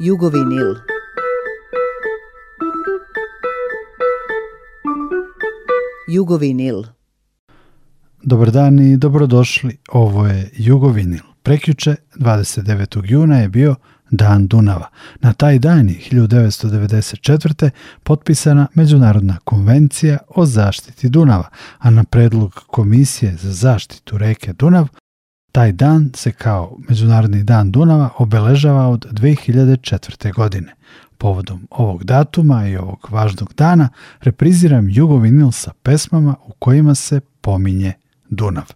Jugovinil. Jugovinil. Dobar dan i dobrodošli. Ovo je Jugovinil. Prekjuče, 29. juna je bio Dan Dunava. Na taj dan 1994. potpisana Međunarodna konvencija o zaštiti Dunava, a na predlog Komisije za zaštitu reke Dunav taj dan se kao Međunarodni dan Dunava obeležava od 2004. godine. Povodom ovog datuma i ovog važnog dana repriziram jugovinil sa pesmama u kojima se pominje Dunav.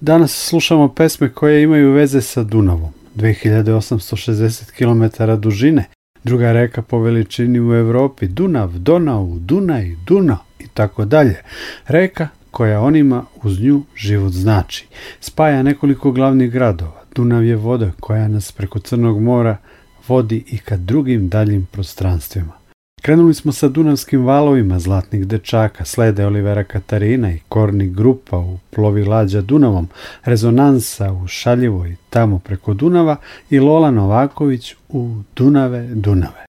Danas slušamo pesme koje imaju veze sa Dunavom, 2860 km dužine, druga reka po veličini u Europi, Dunav, Donau, Dunaj, Duna i tako dalje. Reka koja onima uz nju život znači. Spaja nekoliko glavnih gradova. Dunav je voda koja nas preko Crnog mora vodi i ka drugim daljim prostranstvima. Krenuli smo sa Dunavskim valovima zlatnih dečaka, slede Olivera Katarina i Korni grupa u plovi lađa Dunavom, rezonansa u Šaljivoj tamo preko Dunava i Lola Novaković u Dunave Dunave.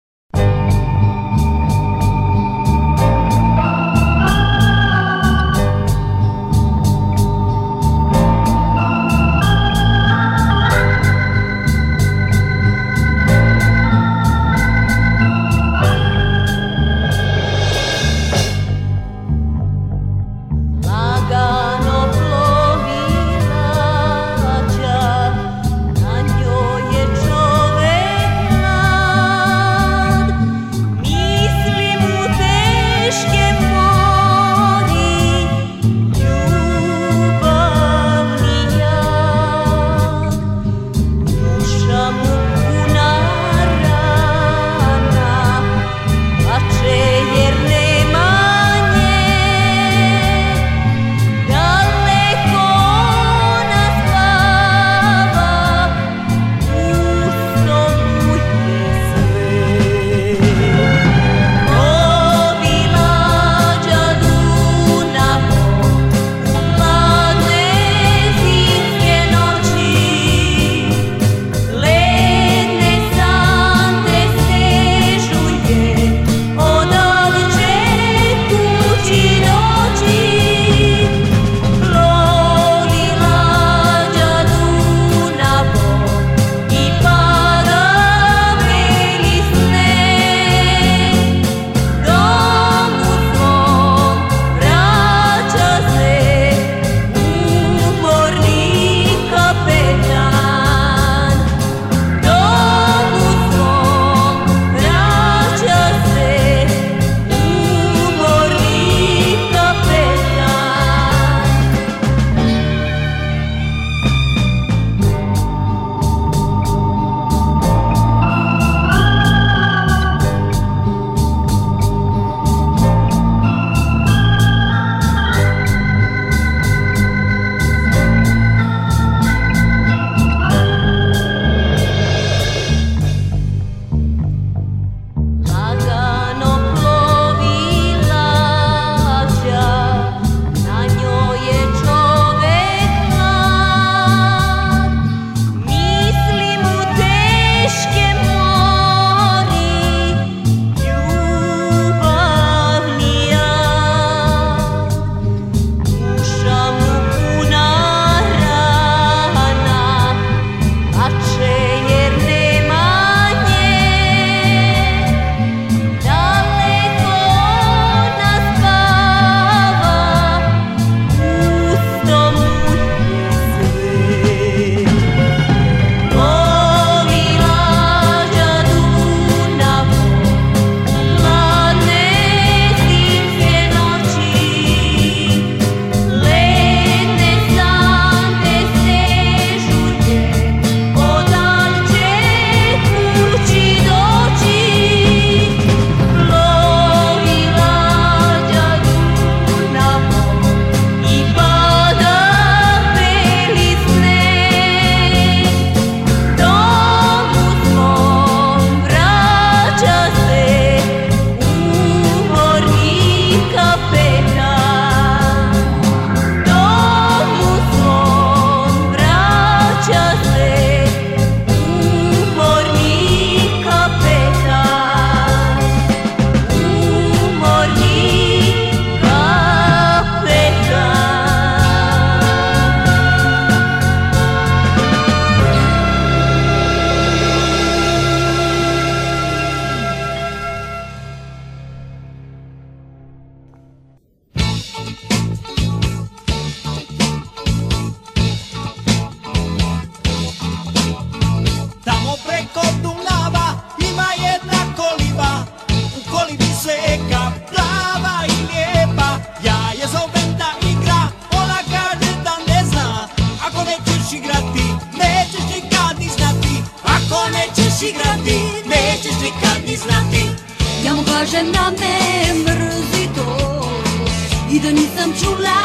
need čula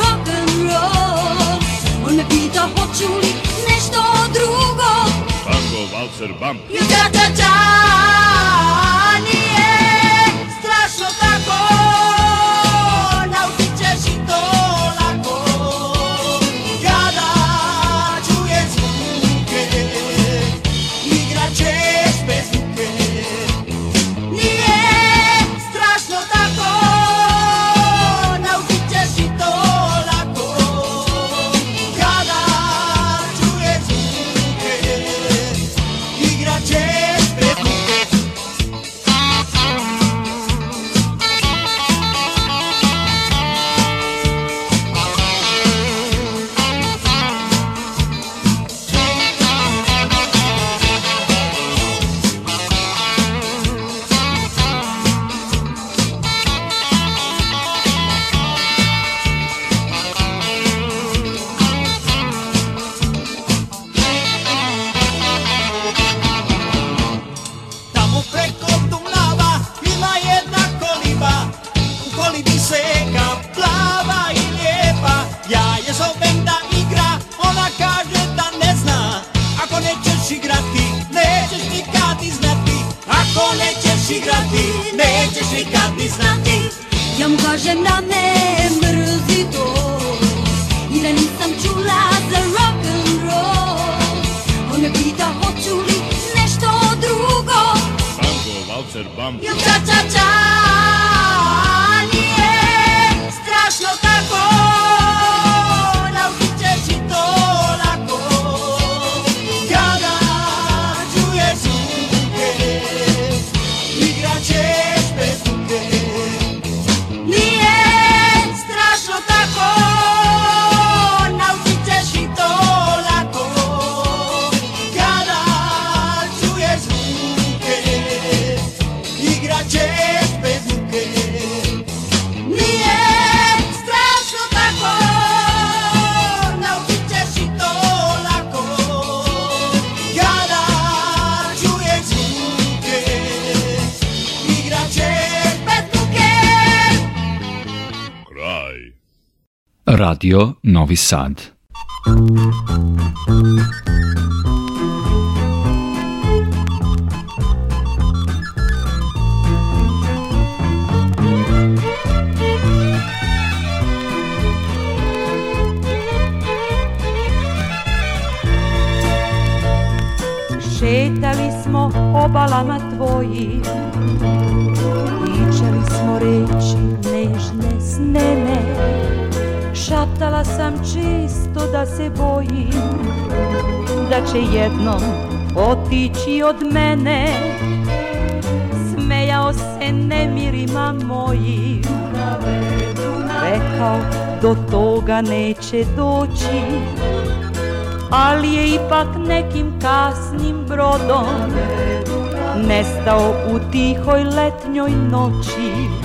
rock and nešto drugo bump You got the Radio Novi Sad. Šetali smo obalama tvojim sam čisto da se bojim Da će jednom otići od mene Smejao se nemirima mojim Rekao do toga neće doći Ali je ipak nekim kasnim brodom Nestao u tihoj letnjoj noći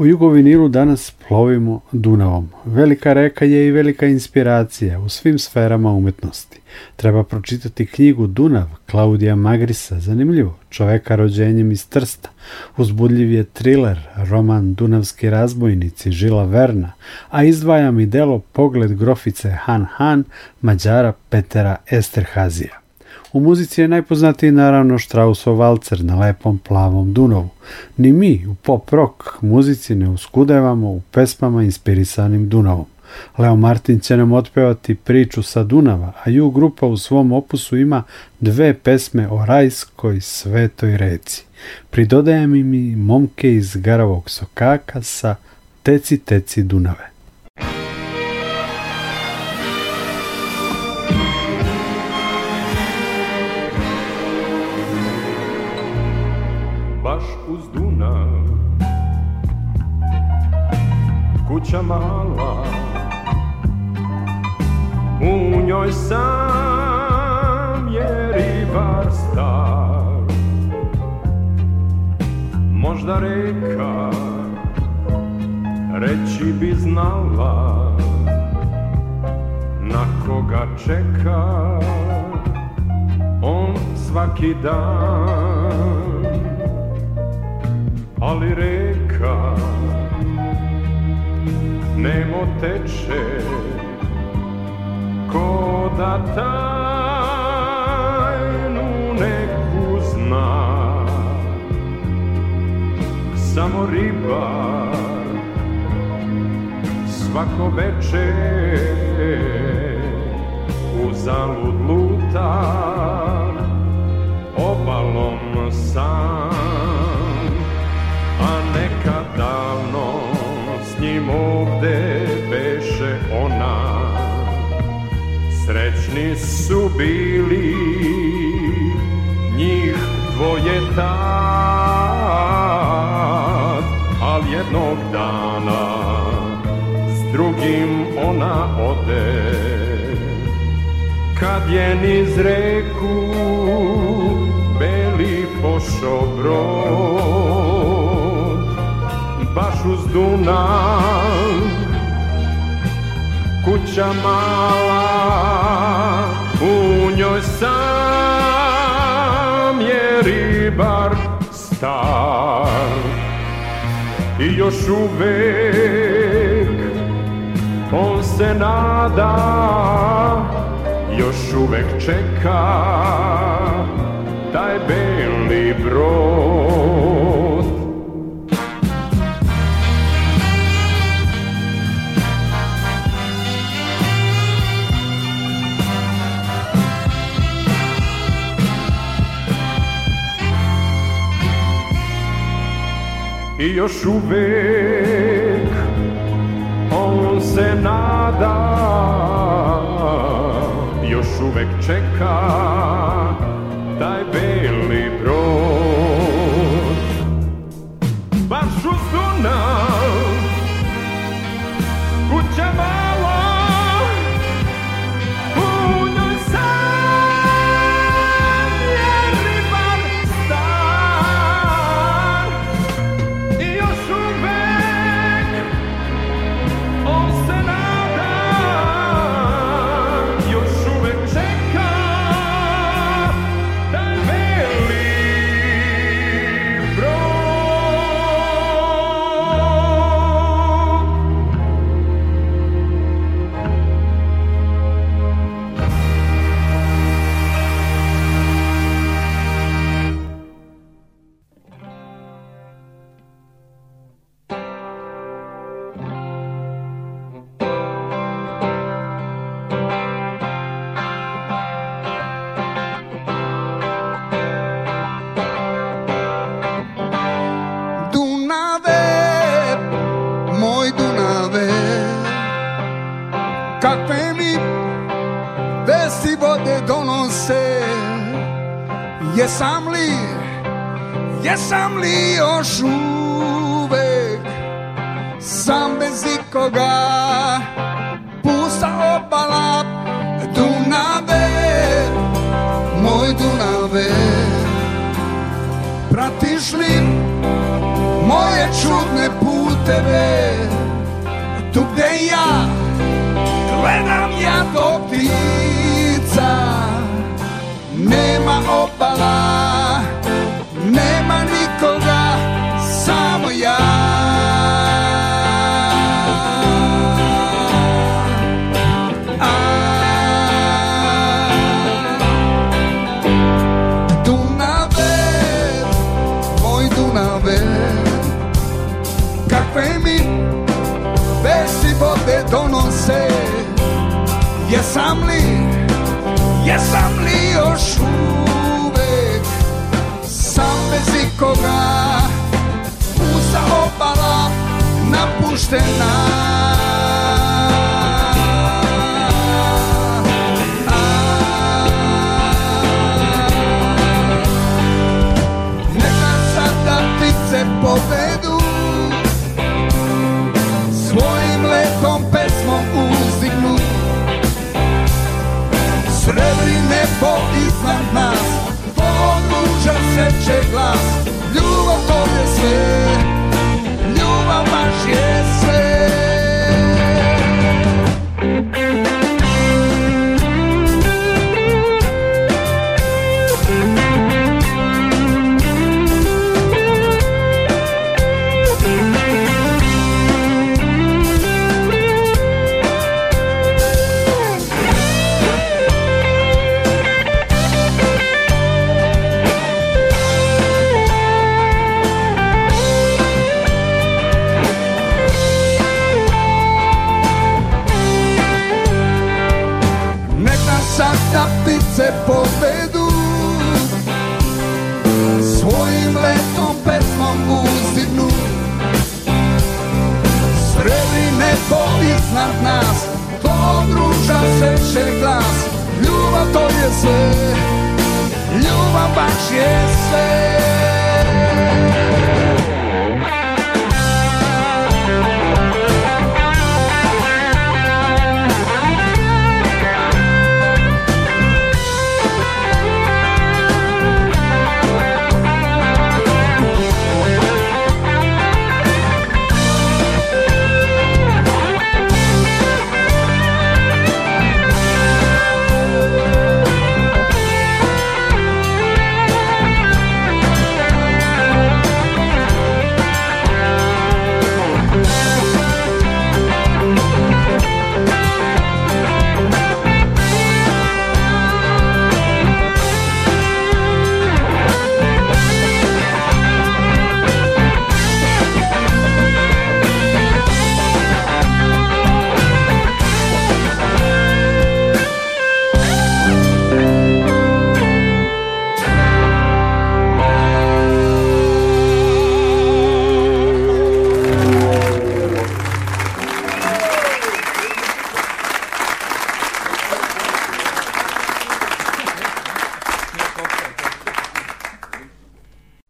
U jugovinilu danas plovimo Dunavom. Velika reka je i velika inspiracija u svim sferama umetnosti. Treba pročitati knjigu Dunav Klaudija Magrisa, zanimljivo, čoveka rođenjem iz Trsta. Uzbudljiv je thriller, roman Dunavski razbojnici Žila Verna, a izdvajam i delo Pogled grofice Han Han Mađara Petera Esterhazija. U muzici je najpoznatiji naravno Strausov valcer na lepom plavom Dunovu. Ni mi u pop-rock muzici ne uskudevamo u pesmama inspirisanim Dunavom. Leo Martin će nam otpevati priču sa Dunava, a ju grupa u svom opusu ima dve pesme o rajskoj svetoj reci. Pridodajem im i momke iz Garavog sokaka sa Teci teci Dunave. kuća mala U njoj sam je ribar Možda reka Reći bi znala Na koga čeka On svaki dan Ali reka nemo teče ko da tajnu neku zna samo riba svako večer u zalud luta obalom Nisu su bili njih dvoje tad, al jednog dana s drugim ona ode. Kad je niz reku beli pošao brod, baš uz Dunav, kuća mala, u njoj sam je ribar star. I još uvek on se nada, još uvek čeka taj beli broj. I još uvijek on se nada, još uvijek čeka Sam li još uvek Sam bez ikoga Pusta obala Dunave Moj Dunave Pratiš li Moje čudne puteve Tu gde ja Gledam ja do ptica Nema obala još uvek Sam bez ikoga obala Napuštena sei lá, lua amanhecer.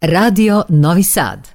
Radio Novi Sad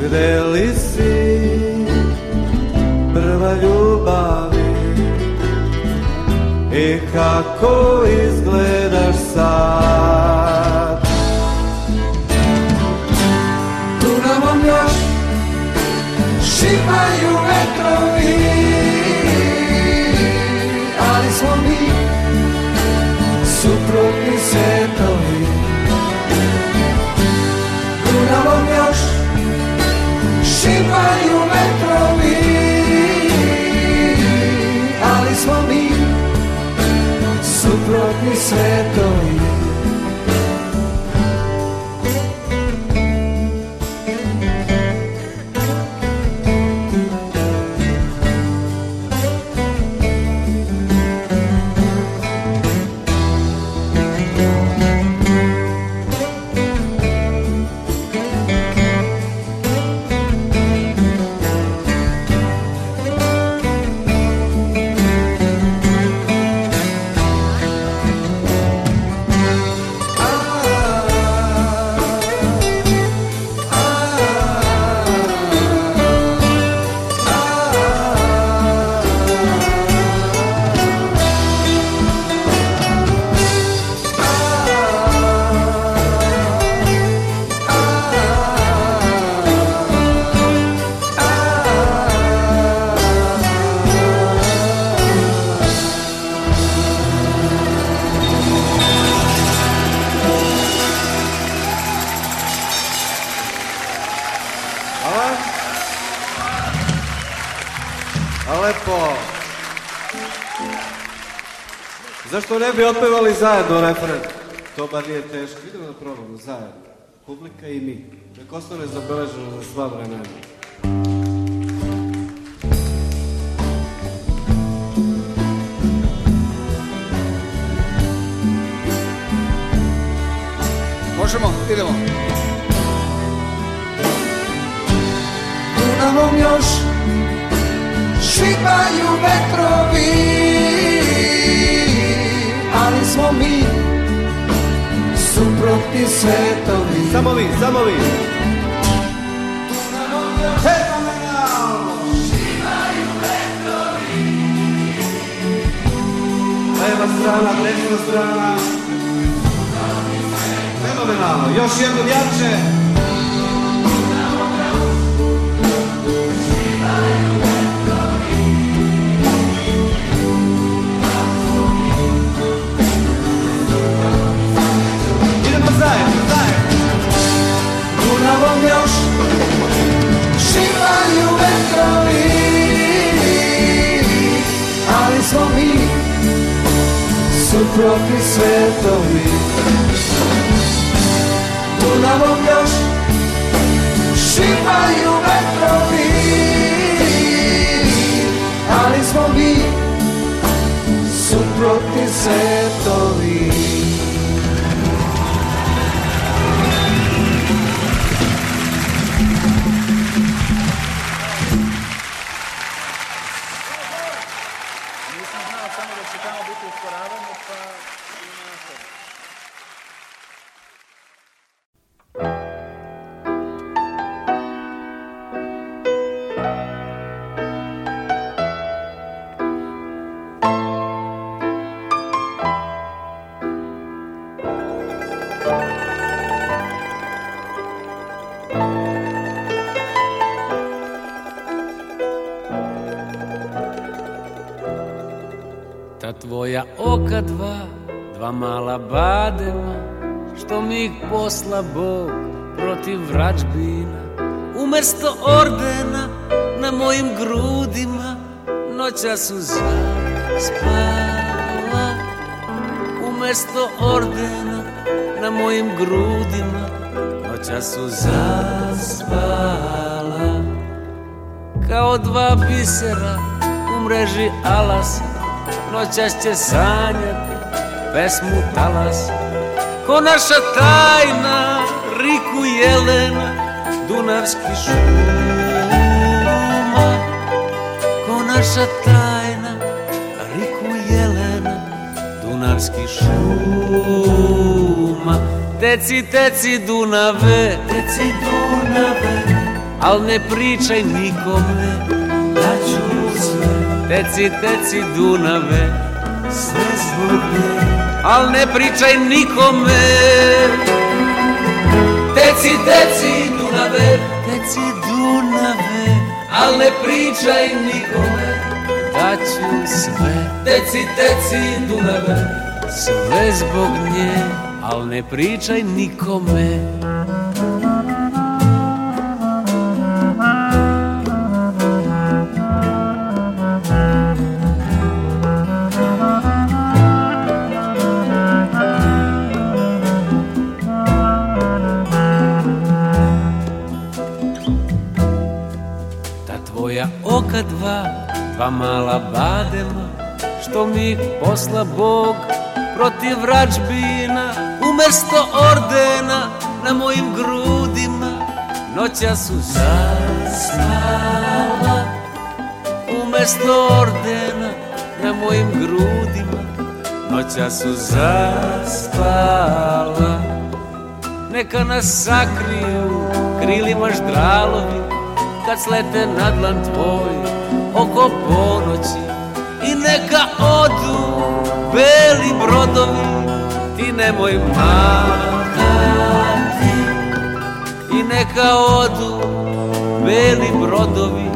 Gde li si prva ljubavi I kako izgledaš sad světové. LEPO! Zašto ne bi otpevali zajedno refren? To ba nije teško. Idemo da probamo zajedno. Publika i mi. Nek ostane zabeleženo za sva vremena. Možemo? Idemo. Tu nam još pipaju vetrovi, Ali smo mi suprotni svetovi Samo vi, samo vi Leva strana, desna strana. Fenomenalno. Još jednom jače. proti svetovi Dunavom još šipaju vetrovi Ali smo mi suprotni svetovi Umjesto Umesto ordena na mojim grudima Noća su zaspala Umesto ordena na mojim grudima Noća su zaspala Kao dva bisera u mreži alasa Noćas će sanjati pesmu talasa Ko naša tajna riku jelena Dunavski šuma Ko naša tajna riku jelena Dunavski šuma Teci, teci Dunave Teci Dunave Al ne pričaj nikome da ću sve Teci, teci Dunave Sve zbog Al ne pričaj nikome deci Dunave, deci Dunave, al ne pričaj nikome, da ću sve. Deci, deci Dunave, sve zbog nje, al ne pričaj nikome. Dva mala badema što mi posla Bog Protiv vračbina Umesto ordena Na mojim grudima noća su zasnala Umesto ordena na mojim grudima Noća su zaspala Neka nas sakriju krilima ždralovi Kad slete na dlan tvoj oko ponoći I neka odu beli brodovi Ti nemoj matati I neka odu beli brodovi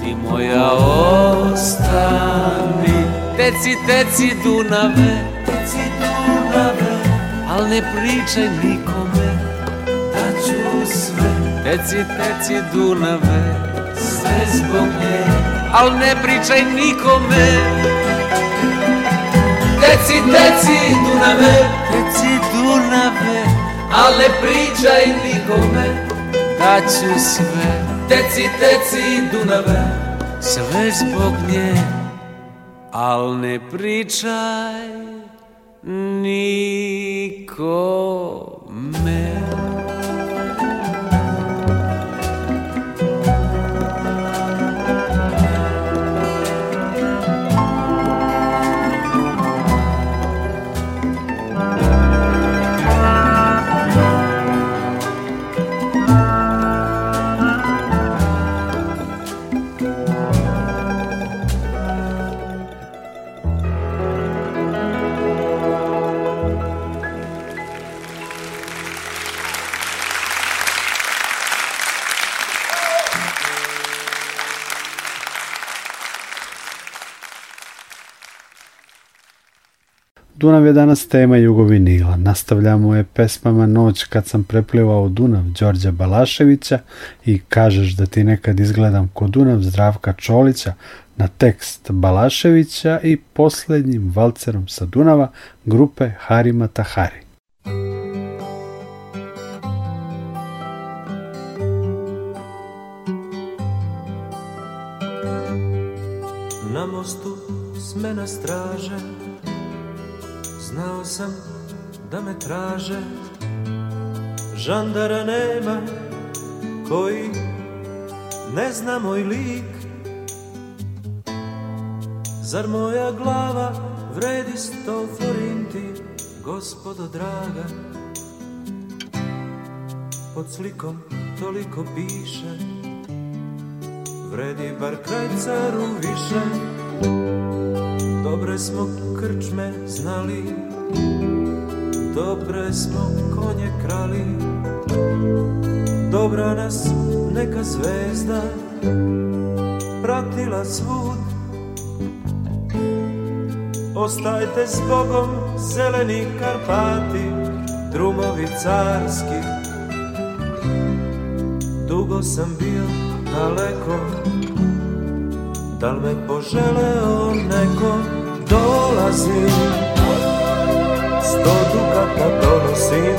Ti moja ostani Teci, teci Dunave Teci Dunave Al ne pričaj nikome Da ću sve Teci, teci Dunave Sve zbog nje al ne pričaj nikome Teci, teci Dunave Teci Dunave Al ne pričaj nikome Da ću sve Teci, teci Dunave Sve zbog nje Al ne pričaj nikome Tu nam je danas tema Jugovinila. Nastavljamo je pesmama Noć kad sam preplivao Dunav Đorđa Balaševića i Kažeš da ti nekad izgledam ko Dunav Zdravka Čolića na tekst Balaševića i posljednjim valcerom sa Dunava grupe Harima Tahari. Na mostu sme na straže Znao sam da me traže Žandara nema koji ne zna moj lik Zar moja glava vredi sto florinti Gospodo draga Pod slikom toliko piše Vredi bar kraj caru više Dobre smo krčme znali, dobre smo konje krali, dobra nas neka zvezda pratila svud. Ostajte s Bogom zeleni Karpati, drumovi carski. Dugo sam bio daleko, da li me poželeo neko dolazi Sto dukata donosim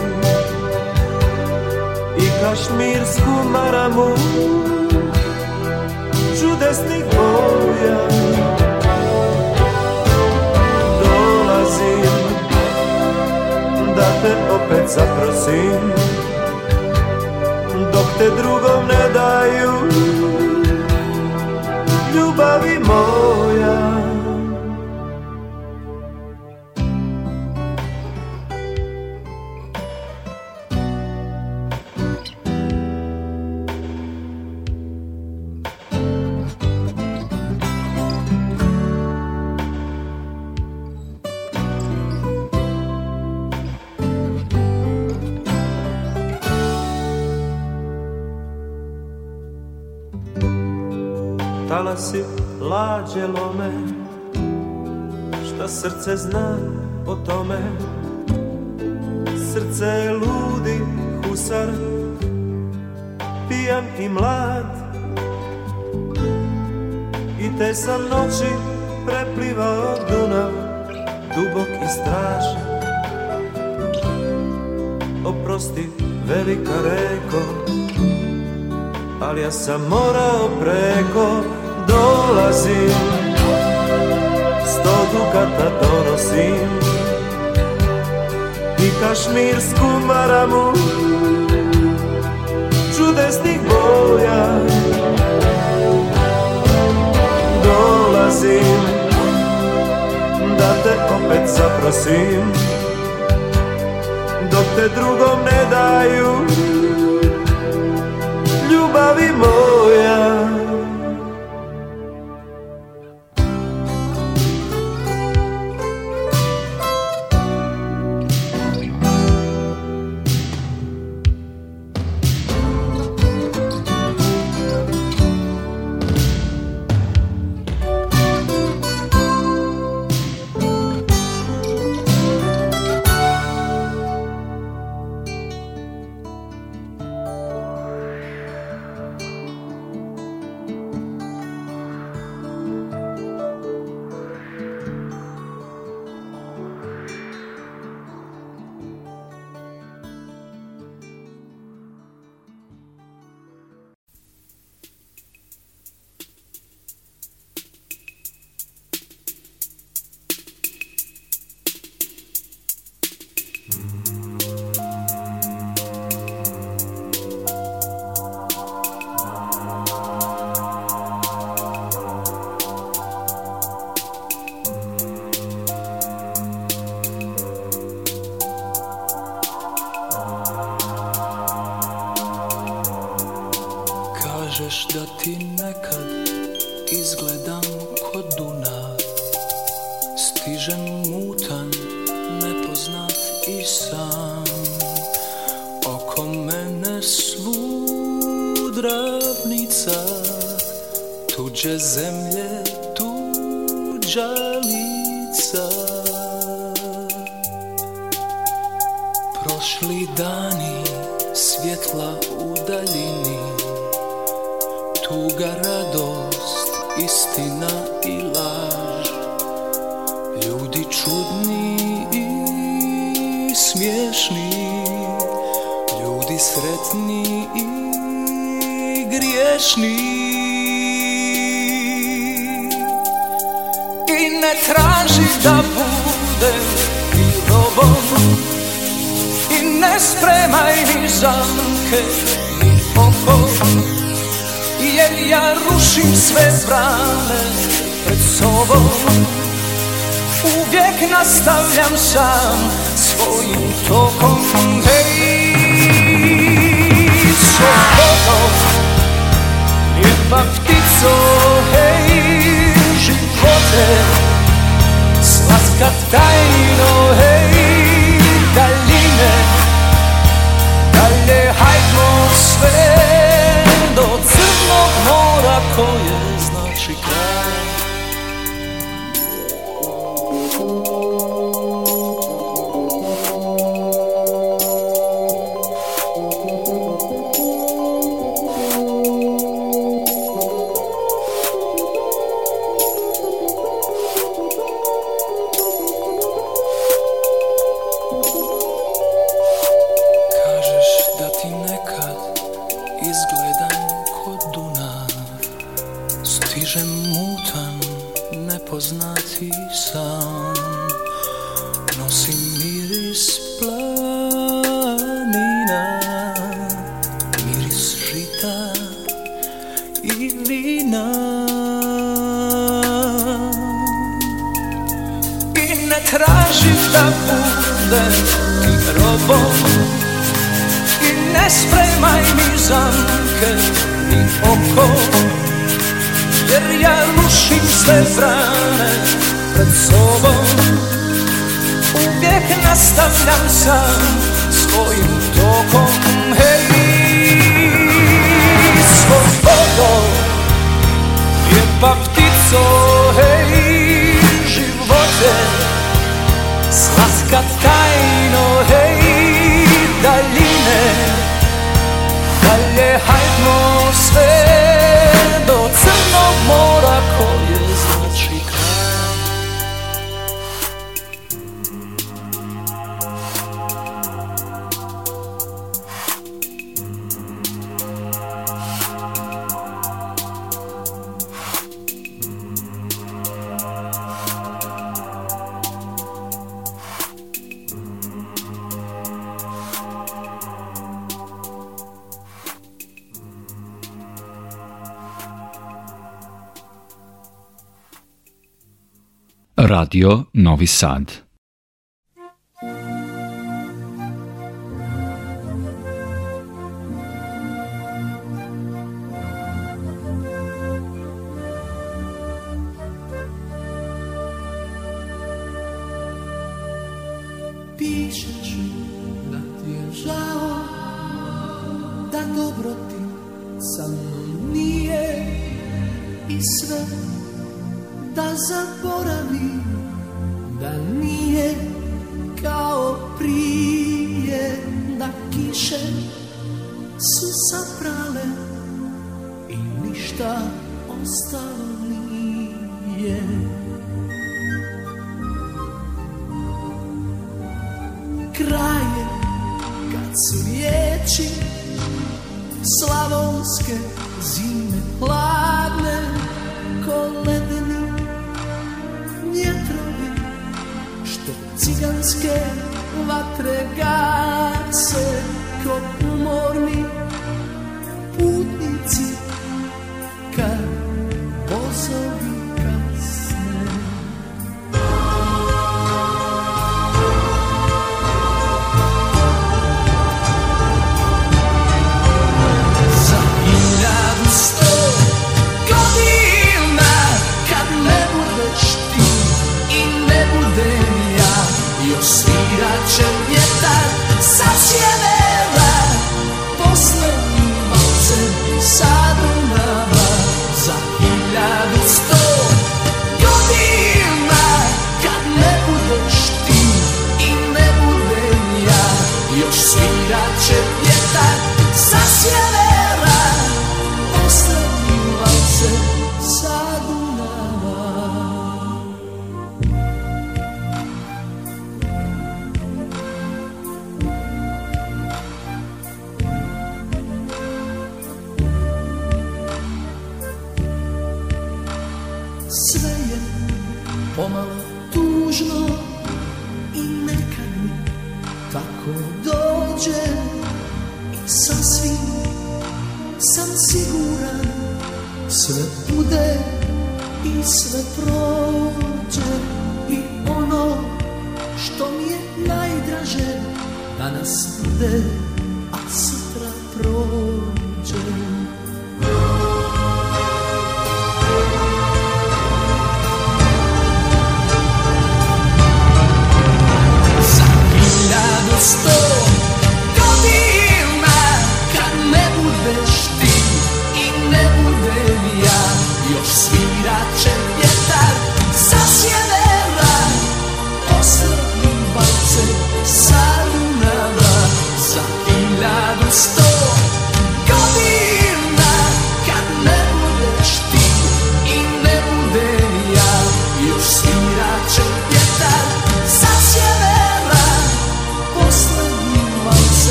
I kašmirsku maramu Čudesnih boja Dolazim Da te opet zaprosim Dok te drugom ne daju moja. nasceu tá a me Šta srce zna o tome Srce je ludi husar Pijan i mlad I te sam noći preplivao Dunav Dubok i strašan Oprosti velika reko Ali ja sam morao preko dolazim Sto dukata donosim I kašmirsku maramu Čudesnih boja Dolazim Da te opet zaprosim Dok te drugom ne daju Ljubavi moj Mm-hmm. zostawiam sam swoim tokom Hej, swobodo, nie baw ty co Hej, żywotem, z łaska daj Radio Novi Sad.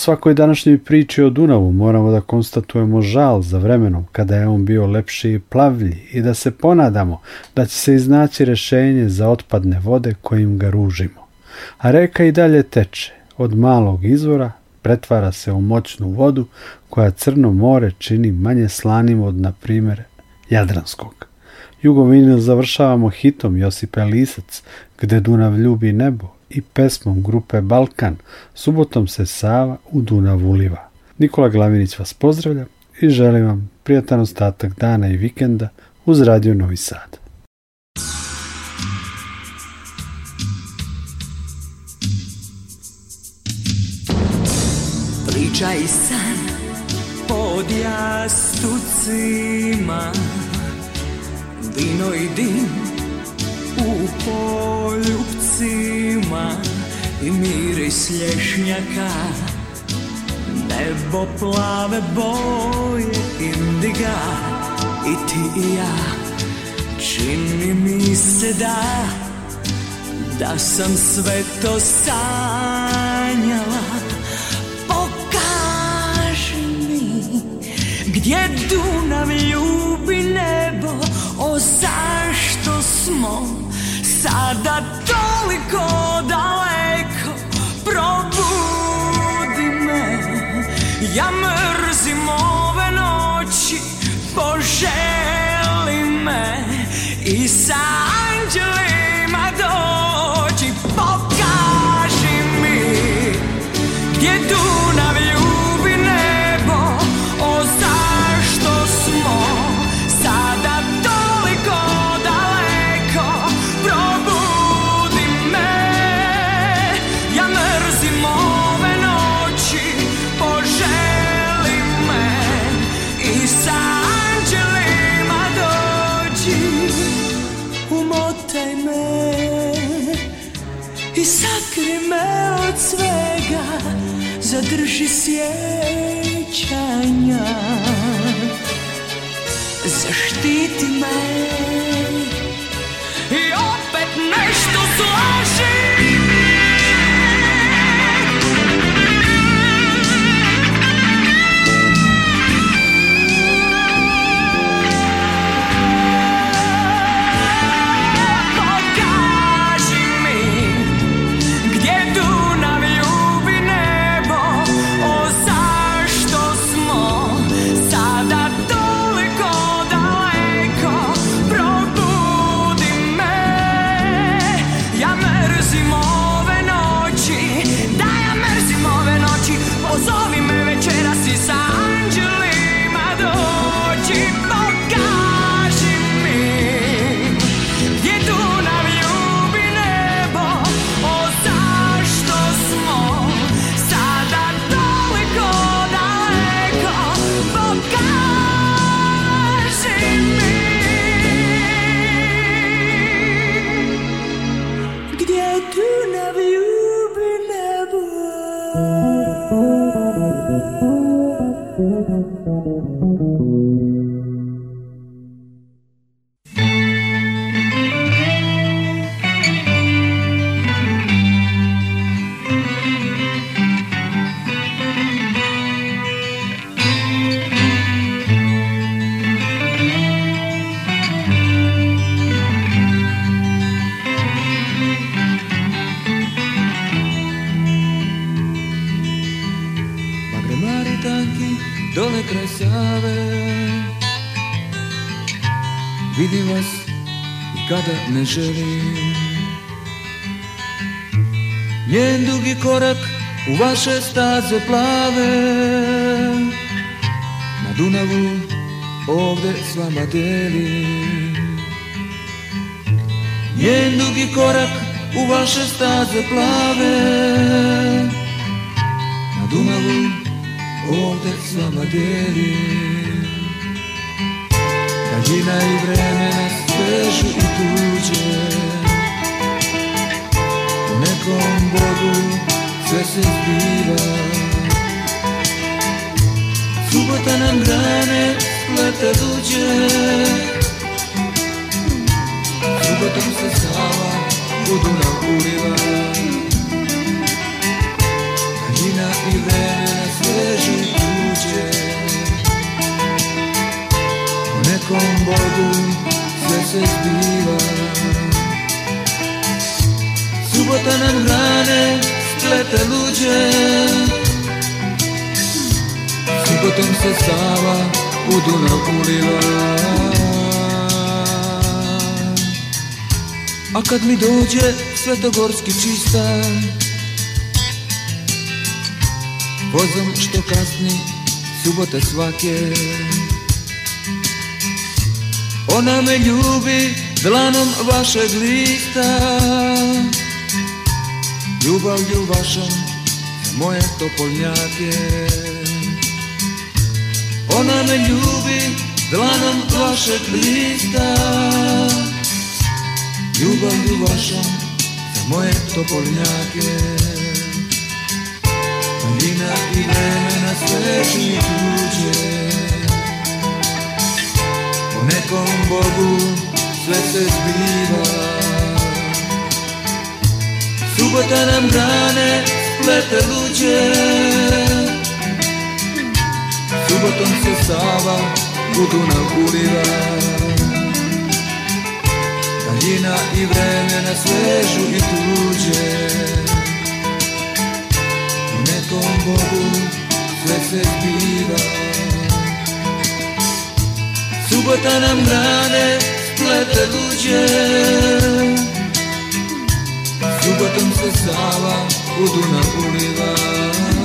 svakoj današnjoj priči o Dunavu moramo da konstatujemo žal za vremenom kada je on bio lepši i plavlji i da se ponadamo da će se iznaći rešenje za otpadne vode kojim ga ružimo. A reka i dalje teče, od malog izvora pretvara se u moćnu vodu koja crno more čini manje slanim od, na primjer, Jadranskog. Jugovinu završavamo hitom Josipe Lisac, gde Dunav ljubi nebo i pesmom grupe Balkan. Subotom se Sava u Dunav uliva. Nikola Glavinić vas pozdravlja i želim vam prijatan ostatak dana i vikenda uz Radio Novi Sad. Priča san Dino i dim u poljupcima i miris lješnjaka Nebo plave boje indiga i ti i ja Čini mi se da, da sam sve to sanjala Pokaži mi gdje Dunav ljubi nebo O zašto smo sada toliko daleko probudi me ja mrzim ove noći poželi me i sad i sakri me od svega, zadrži sjećanja, zaštiti me. dole kraj Save Vidim vas i kada ne želim Njen dugi korak u vaše staze plave Na Dunavu ovde s vama delim Njen dugi korak u vaše staze plave ovdje sama dijeli Daljina i vremena svežu i tuđe U nekom Bogu sve se zbiva Subota nam grane spleta duđe Subotom se sava budu Dunav uliva живеем свежи душе. Nekom Bogu sve se zbiva Subota nam hrane splete luđe Subotom se Sava u Dunav uliva A kad mi dođe Svetogorski čistan Vozom što kasni, subote svake Ona me ljubi dlanom vašeg lista Ljubavlju vašom za moje topolnjake Ona me ljubi dlanom vašeg lista Ljubavlju vašom za moje topolnjake Dina i vremena i tuđe Po nekom Bogu sve se zbiva Subota nam dane, splete luđe Subotom se Sava budu uliva Daljina i vremena svežu i tuđe con Bogu sve se zbiva Subota nam grane splete luđe Subotom se Sava u Dunav uliva